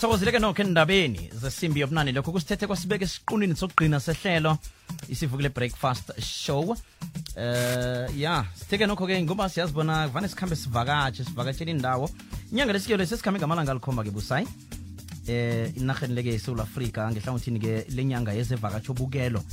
sithokozile ke nokho endabeni zesimbi yobunane lokho kusithethe kwasibeke esiqunini sokugcina sehlelo isivukile breakfast show. Eh ya sitheke nokho ke ngoba siyazibona kuvane sikhambe sivakatshe sivakatshela indawo. Inyanga lesikelo sesikhambe ngamalanga alikhomba ke busayi eh inarheni leke eSouth Africa ngehlangothini ke lenyanga yezevakatsho bukelo.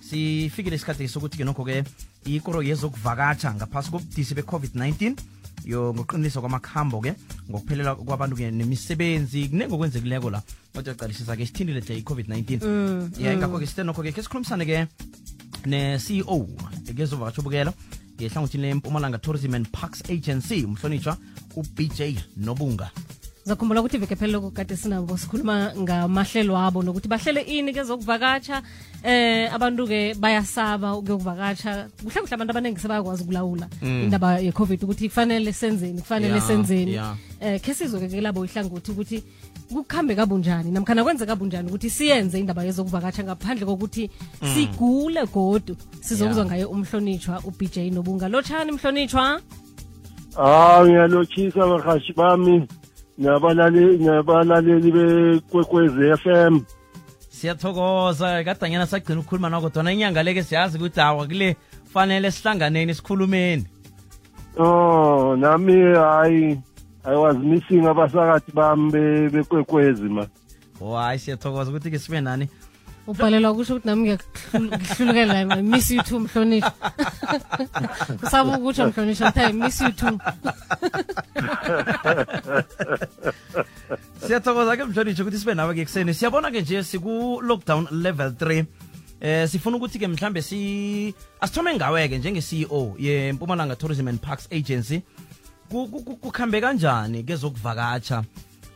Sifikile isikhathi sokuthi ke nokho ke ikoro yezokuvakatsha ngaphasi kobudisi be-covid-19 yo ngoqiniso kwamakhambo ke ngokuphelela kwabantu ke nemisebenzi kuningi okwenzekileko la kodwa calisisa ke sithindile hle i-covid-19 ya ingakho ke sithe nokho ke ke sikhulumisane ke ne-ceo kezovakatsho bukelo ngehlangothini lempumalanga tourism and parks agency umhlonitshwa ubj nobunga zakhumbula ukuthi iveke phelele kade sinabo sikhuluma ngamahlelo abo nokuthi bahlele ini ke zokuvakatsha. Eh abantu ke bayasaba ukuyokuvakatsha. Kuhle kuhle abantu abaningi sebayakwazi ukulawula indaba ye-covid ukuthi kufanele senzeni kufanele yeah, senzeni. yeah. eh khe sizwe ke labo ihlangothi ukuthi kukuhambe kabunjani namkhana kwenze kabunjani ukuthi siyenze indaba yezokuvakatsha ngaphandle kokuthi sigule godu. Sizokuzwa yeah. ngaye umhlonitshwa ubj nobunga. Lotshani mhlonitshwa Ah ngiyalotshisa bahashi bami nabalaleli nabalaleli bekwekwezi FM siyathokoza kadanyana sagcina ukukhuluma nako kodwana inyanga leke siyazi ukuthi awa kule fanele sihlanganeni sikhulumeni Oh nami hayi I was missing abasakathi bami be- bekwekwezi ma. O hayi siyathokoza ukuthi ke sibe nani? Ubhalelwa kusho ukuthi nami ngiyakuhlulukela miss you too mhlonishwa usaba ukutsho mhlonishwa kuthi miss you too siyathokoza ke mhlonishwa ukuthi sibe nawe ke ekuseni siyabona ke nje siku-lockdown level 3 eh sifuna ukuthi ke mhlambe si asithome ngawe-ke njenge-ceo yempumalanga tourism and parks agency kukhambe kanjani ke kezokuvakatsha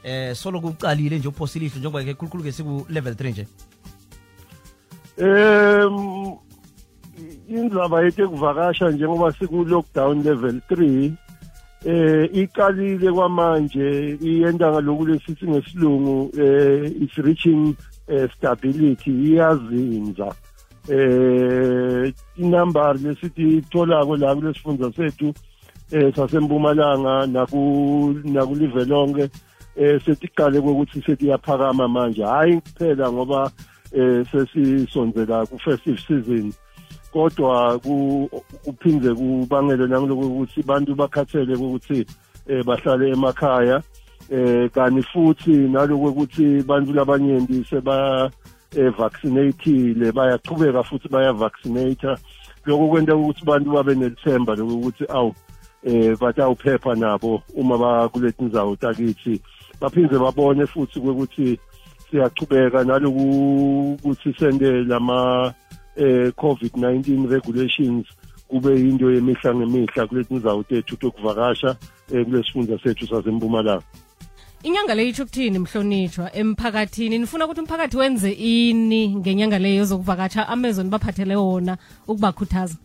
eh solo kuqalile nje uphosilihlo njengoba ke khulukhulu ke siku-level 3 nje Em indzaba yethu ekuvakasha njengoba siku lockdown level 3 eh iqalile kwamanje iyenda ngaloku lesithi ngesilungu eh is reaching eh, stability iyazinza. Eh inumber lesithi itholako la kulesifundza sethu eh sasempumalanga naku nakulive lonke eh setiqale kokuthi setiyaphakama manje. Hayi kuphela ngoba eh sesisonzela ku festive season kodwa ku- kuphinde kubangele nangaloko ukuthi abantu bakhathele ukuthi eh bahlale emakhaya eh kanti futhi naloko ukuthi bantu labanyenti seba eh, vaccinated bayachubeka futhi baya vaccinate lokho kwenta ukuthi abantu babe nelithemba lokuthi awu eh batawuphepha nabo uma bakulethi ndzawo takithi. Baphinde babone futhi ukuthi siyachubeka naloku ukuthi sende lama eh COVID-19 regulations kube into yemihla ngemihla kulethi ndzawo tethu tokuvakasha eh kulesifundza sethu sasempumalanga. Inyanga le itsho ukuthini mhlonitshwa emphakathini nifuna ukuthi umphakathi wenze ini ngenyanga leyo yozokuvakatsha amezwe nibaphathele wona ukubakhuthaza.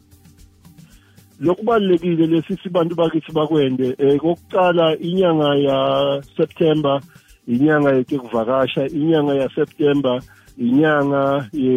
Lokubalulekile lesithi bantu bakithi bakwende. Eh kokuqala inyanga ya Inyanga inyanga ya September inyanga ye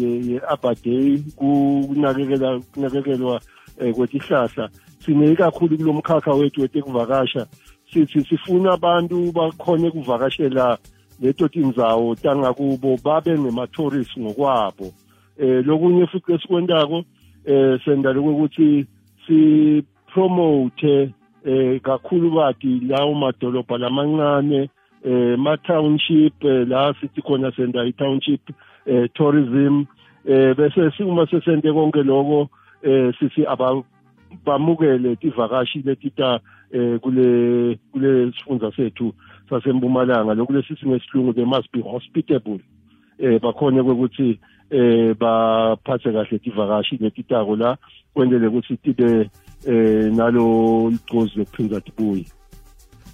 ye, ye Arbor Day kunakekela kunakekelwa eh, kwetihlahla sine kakhulu kulomkhakha wethu wetekuvakasha. Sithi sifuna abantu bakhone kuvakashela leto tindzawo tangakubo babe ngema-tourist ngokwabo. Eh lokunye futhi esikwentako eh senda lokuthi si promote eh kakhulu bati lawo madolobha lamancane eh ma township eh, la sithi khona senda i township eh tourism eh bese uma sesente konke lokho eh sithi aba bamukele tivakashi letita eh kule kule sifundza sethu sasempumalanga. Lokulesithi ngesilungu they must be hospitable. Eh bakhone ukuthi eh baphathe kahle tivakashi letitako la kwendele ukuthi tibe eh nalo ligcozi lokuphinda tibuye. Ye-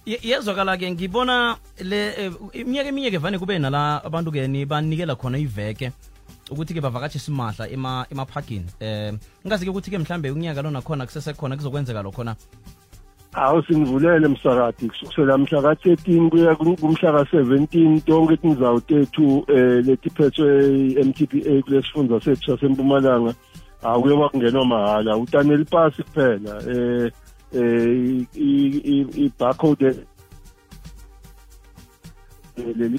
yezwakala-ke ngibona le eh, iminyaka eminye-ke vane kube nala abantu-ke nibanikela khona iveke ukuthi-ke bavakatshe simahla ema- emaphagini. Um ngazi-ke ukuthi-ke mhlambe unyaka lona khona kusesekhona kuzokwenzeka lokhona awu singivulele msakati kusukela mhla ka-13 kuya ku- kumhla ka-17 tonke tindzawo tethu eh letiphethwe i-mtpa kulesifundza sethu sasempumalanga akuyoba kungenwa mahhala. Utaneli pasi kuphela eh eh i- eh, leli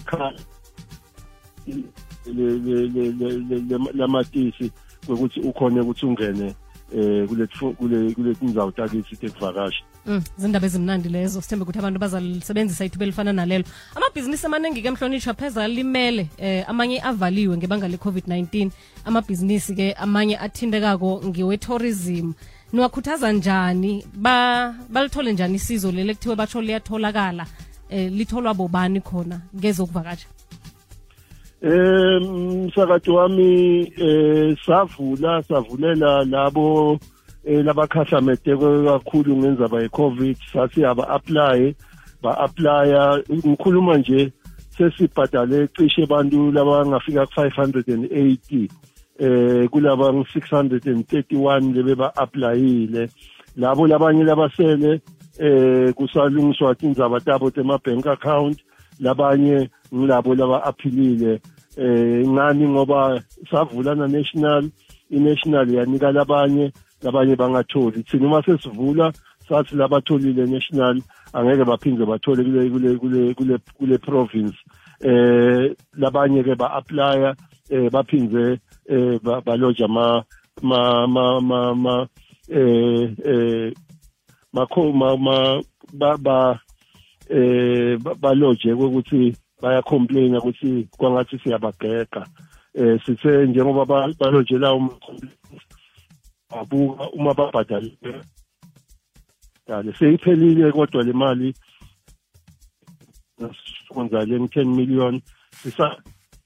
le- lamatisi kwekuthi ukhone ukuthi ungene eh kule kule kule indzawo takithi tekuvakasha Mm, zindaba ezimnandi lezo sithembe ukuthi abantu bazalisebenzisa ithuba elifana nalelo amabhizinisi amaningi-ke mhlonishwa pheza limele eh, amanye avaliwe ngebanga le-covid-19 amabhizinisi ke amanye athintekako ngewe-tourism niwakhuthaza njani? Ba balithole njani isizo leli kuthiwe batsho liyatholakala eh, litholwa bobani khona ngezokuvakatsha? Eh msakathi wami eh savula savulela labo eh labakhahlamete kakhulu ngenzaba yeCovid sathi aba apply ba applya ngikhuluma nje sesibhadale cishe abantu labangafika ku 580 eh kulaba ngu 631 lebe ba applyile labo labanye labasele eh kusalungiswa indzaba tabo tema bank account. Labanye ngilabo laba aphilile eh ngani ngoba savula na national i-national yanika labanye labanye bangatholi. Thina uma sesivula sathi labatholile national angeke baphinde bathole kule kule kule kule kule province. Eh labanye ke ba-applya eh baphindze eh ba- baloja ma ma ma ma ma eh eh makho ma ba ba eh ba- baloje ukuthi bayacomplaina ukuthi kwangathi siyabageka eh sithe njengoba ba- balojela um abuka uma babhadalile dale seyiphelile kodwa le mali kwenza le 10 million sisa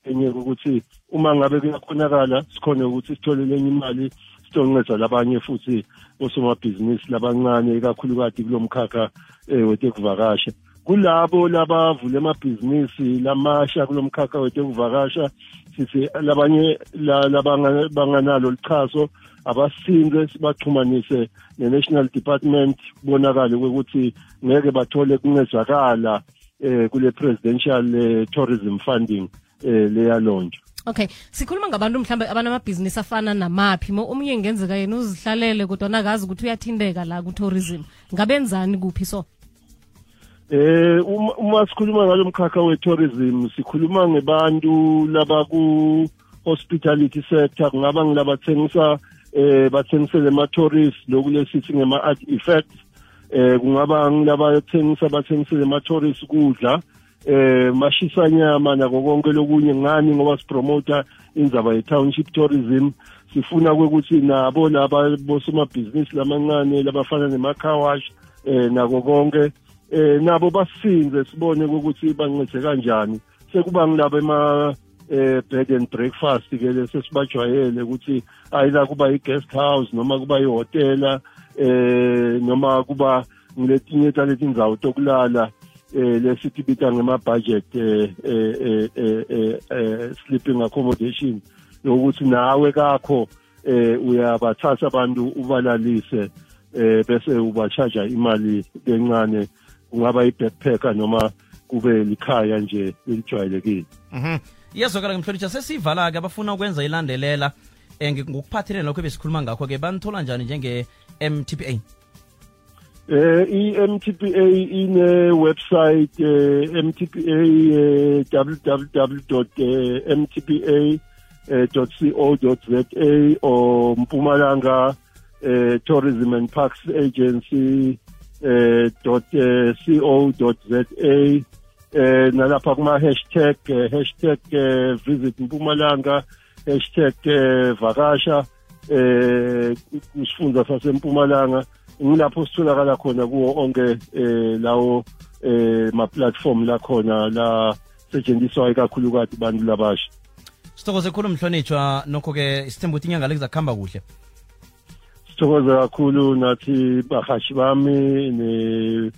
enye ukuthi uma ngabe kuyakhonakala sikhone ukuthi sithole lenye imali sitonceda labanye futhi osomabhizinisi labancane kakhulukazi kulomkhakha eh wetekuvakasha. Kulabo labavule amabhizinisi lamasha kulomkhakha wetekuvakasha sithi labanye la- labanga- banganalo lichazo abasinze sibaxhumanise ne-national department kubonakale ukuthi ngeke bathole kuncedakala eh kule presidential eh, tourism funding eh leyalonjwa okay sikhuluma ngabantu mhlawumbe abanamabhizinisi afana namaphi. Mo omunye ngenzeka yena uzihlalele kodwa nakazi ukuthi uyathinteka la ku-tourism. Ngabenzani kuphi so? Eh uma uma sikhuluma ngalomkhakha we-tourism sikhuluma ngebantu laba ku hospitality sector. Kungaba ngilabathengisa eh bathengisele ama tourists lokhu lesithi ngema art effects. Eh kungaba ngilabathengisa bathengisele ama tourists kudla. eh mashisa nyama nako konke lokunye ngani ngoba sipromota indzaba ye-township tourism. Sifuna ukuthi nabo laba bosomabhizinisi lamancane labafana nema-carwash eh nako konke eh nabo basinze sibone ukuthi bancede kanjani. Sekuba ngilabo ema eh bed and breakfast ke lese sibajwayele ukuthi ayila kuba i-guest house noma kuba ihotela eh noma kuba ngiletinye taleti indzawo tokulala. Eh lesitibita ngema-budget eh eh eh eh, eh sleeping accommodation yokuthi nawe kakho eh uyabathatha abantu ubalalise eh bese ubachaja imali lencane kungaba i-backpacker noma kube likhaya nje elijwayelekile. Mhm. iyazwakala mhlonitsha sesivala-ke abafuna ukwenza ilandelela ngokuphathelene lokho ebesikhuluma ngakho-ke banithola njani njenge-mtpa eh i-MTPA ine website eh MTPA eh, www.mtpa.co.za or Mpumalanga eh, Tourism and Parks Agency eh, dot eh, co.za eh nalapha kuma hashtag eh, hashtag eh, visit Mpumalanga hashtag eh, vakasha eh kusifunda sasempumalanga. Ngilapho sitholakala khona kuwo onke eh lawo eh ma platform la khona la setshenziswa ikakhulukazi bantu labasha. Sithokoze khulu mhlonitshwa nokho-ke isithemba ukuthi inyanga le kuzakuhamba kuhle. Sithokoza kakhulu nathi bahashi bami ne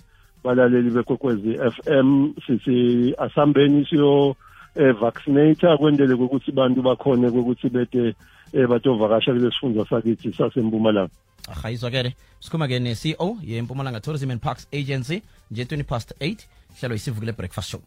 balaleli bekwekwezi FM sithi asambeni siyo eh vaccinator kwendele ukuthi bantu bakhone ukuthi bete eh batovakasha kulesifundza sakithi sasempumalanga. Ahayizwakele sikhuluma-ke ne-ceo yempumalanga tourism and parks agency nje 20 past 8 hlelo isivukile breakfast show